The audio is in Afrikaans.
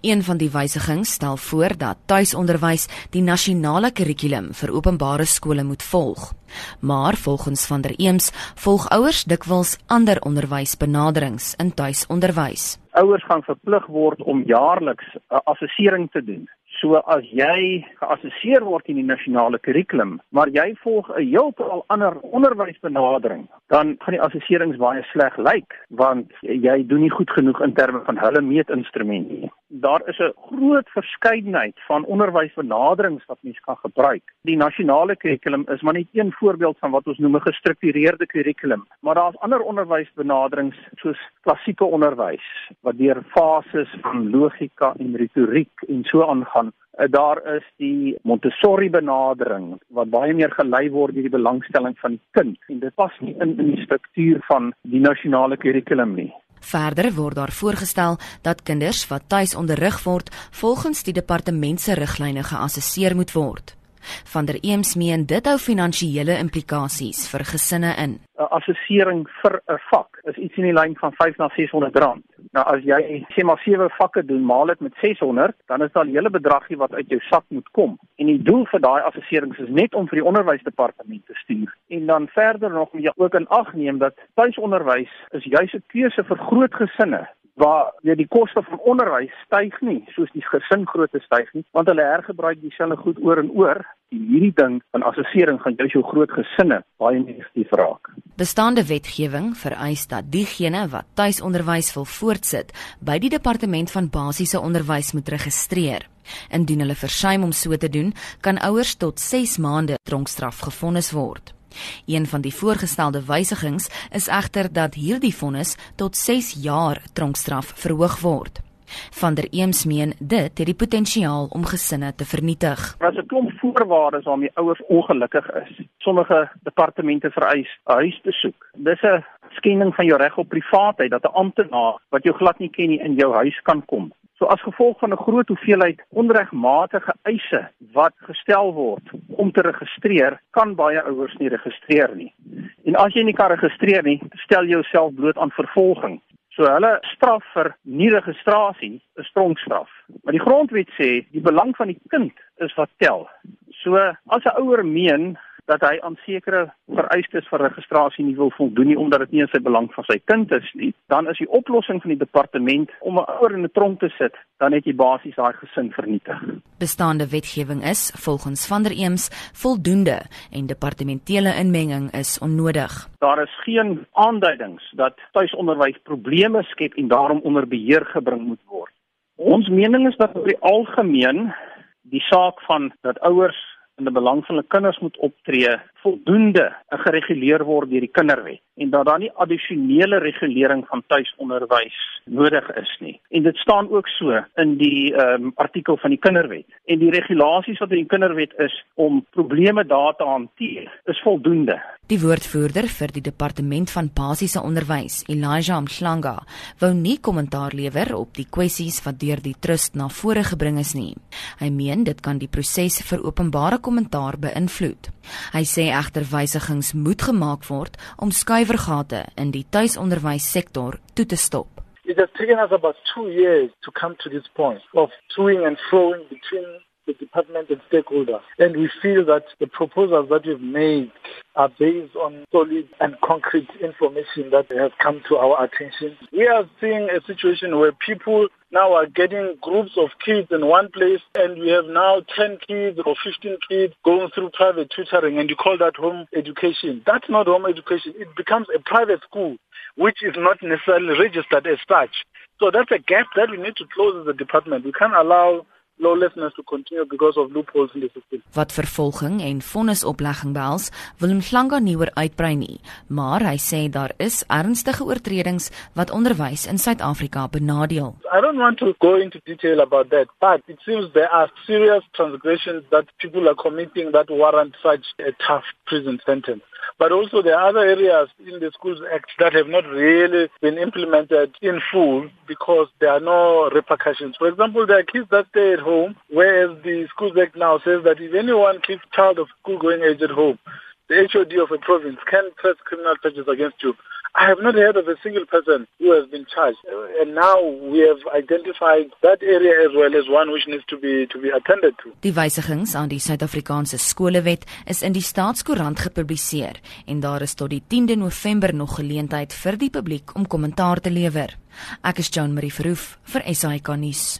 Een van die wysigings stel voor dat tuisonderwys die nasionale kurrikulum vir openbare skole moet volg. Maar volgens van der Eems volg ouers dikwels ander onderwysbenaderings in tuisonderwys. Ouers gaan verplig word om jaarliks 'n assessering te doen So as jy geassesseer word in die nasionale kurrikulum, maar jy volg 'n heeltemal ander onderwysbenadering, dan gaan die assesserings baie sleg lyk, want jy doen nie goed genoeg in terme van hulle meetinstrumente nie. Daar is 'n groot verskeidenheid van onderwysbenaderings wat mens kan gebruik. Die nasionale kurrikulum is maar net een voorbeeld van wat ons noem 'n gestruktureerde kurrikulum, maar daar's ander onderwysbenaderings soos klassieke onderwys wat deur fases van logika en retoriek en so aangaan Eh, daar is die Montessori benadering wat baie meer gelei word deur die belangstelling van die kind en dit pas nie in in die struktuur van die nasionale kurrikulum nie. Verder word daar voorgestel dat kinders wat tuis onderrig word, volgens die departement se riglyne geassesseer moet word. Van der Eems meen dit hou finansiële implikasies vir gesinne in. 'n Assessering vir 'n vak is iets in die lyn van 5 na 600 rand. Nou as jy sê maar sewe vakke doen, maal dit met 600, dan is daar 'n hele bedragie wat uit jou sak moet kom. En die doel vir daai assesserings is net om vir die onderwysdepartement te stuur. En dan verder nog moet jy ook in ag neem dat tuisonderwys is juis 'n keuse vir groot gesinne waar jy die koste van onderwys styg nie soos die gesingrootte styg nie want hulle hergebruik dieselfde goed oor en oor hierdie ding van assessering gaan jou groot gesinne baie negatief raak. Bestaande wetgewing vereis dat diegene wat tuisonderwys wil voortsit by die departement van basiese onderwys moet registreer. Indien hulle versuim om so te doen, kan ouers tot 6 maande tronkstraf gefonnis word. Een van die voorgestelde wysigings is egter dat hierdie vonnis tot 6 jaar tronkstraf verhoog word. Van der Eems meen dit het die potensiaal om gesinne te vernietig. Daar is 'n klomp voorwaardes waarmee ouers ongelukkig is. Sommige departemente vereis 'n huisbesoek. Dis 'n skending van jou reg op privaatheid dat 'n amptenaar wat jou glad nie ken nie in jou huis kan kom. So as gevolg van 'n groot hoeveelheid onregmatige eise wat gestel word om te registreer, kan baie ouers nie registreer nie. En as jy nie kan registreer nie, stel jouself bloot aan vervolging. So hulle straf vir nie registrasie is tronkstraf. Maar die grondwet sê die belang van die kind is wat tel. So as 'n ouer meen dat hy aan sekere vereistes vir registrasie nie wil voldoen nie omdat dit nie in sy belang van sy kind is nie, dan is die oplossing van die departement om 'n ouer in 'n tronk te sit, dan het jy basies daai gesin vernietig. Bestaande wetgewing is volgens Van der Eems voldoende en departementele inmenging is onnodig. Daar is geen aanduidings dat tuisonderwys probleme skep en daarom onder beheer gebring moet word. Ons mening is dat oor die algemeen die saak van dat ouers in die belang van hulle kinders moet optree voldoende gereguleer word deur die kinderwet en dat daar nie addisionele regulering van tuisonderwys nodig is nie. En dit staan ook so in die ehm um, artikel van die kinderwet. En die regulasies wat in die kinderwet is om probleme daar te hanteer, is voldoende. Die woordvoerder vir die departement van basiese onderwys, Elijah Mhlanga, wou nie kommentaar lewer op die kwessies wat deur die trust na vore gebring is nie. Hy meen dit kan die proses vir openbare kommentaar beïnvloed. Hy sê egter wysigings moet gemaak word om skuiwergate in die tuisonderwyssektor toe te stop. It has taken us about 2 years to come to this point of toing and froing between the department and stakeholders. And we feel that the proposals that we've made are based on solid and concrete information that has come to our attention. We are seeing a situation where people now are getting groups of kids in one place and we have now 10 kids or 15 kids going through private tutoring and you call that home education. That's not home education. It becomes a private school which is not necessarily registered as such. So that's a gap that we need to close as a department. We can't allow lawlessness to continue because of loopholes in the system. Wat vervolging en vonnisoplegging behels, Willem Glanga nie oor uitbrei nie, maar hy sê daar is ernstige oortredings wat onderwys in Suid-Afrika benadeel. I don't want to go into detail about that, but it seems there are serious transgressions that people are committing that warrant such a tough prison sentence. But also there are other areas in the Schools Act that have not really been implemented in full because there are no repercussions. For example, there are kids that stay at home, whereas the Schools Act now says that if anyone keeps child of school going age at home, the HOD of a province can press criminal charges against you I have not heard of a single person who has been charged. And now we have identified that area as well as one which needs to be to be attended to. Die wysigings aan die Suid-Afrikaanse skolewet is in die Staatskoerant gepubliseer en daar is tot die 10de November nog geleentheid vir die publiek om kommentaar te lewer. Ek is Jean Marie Verhoef vir SAK nuus.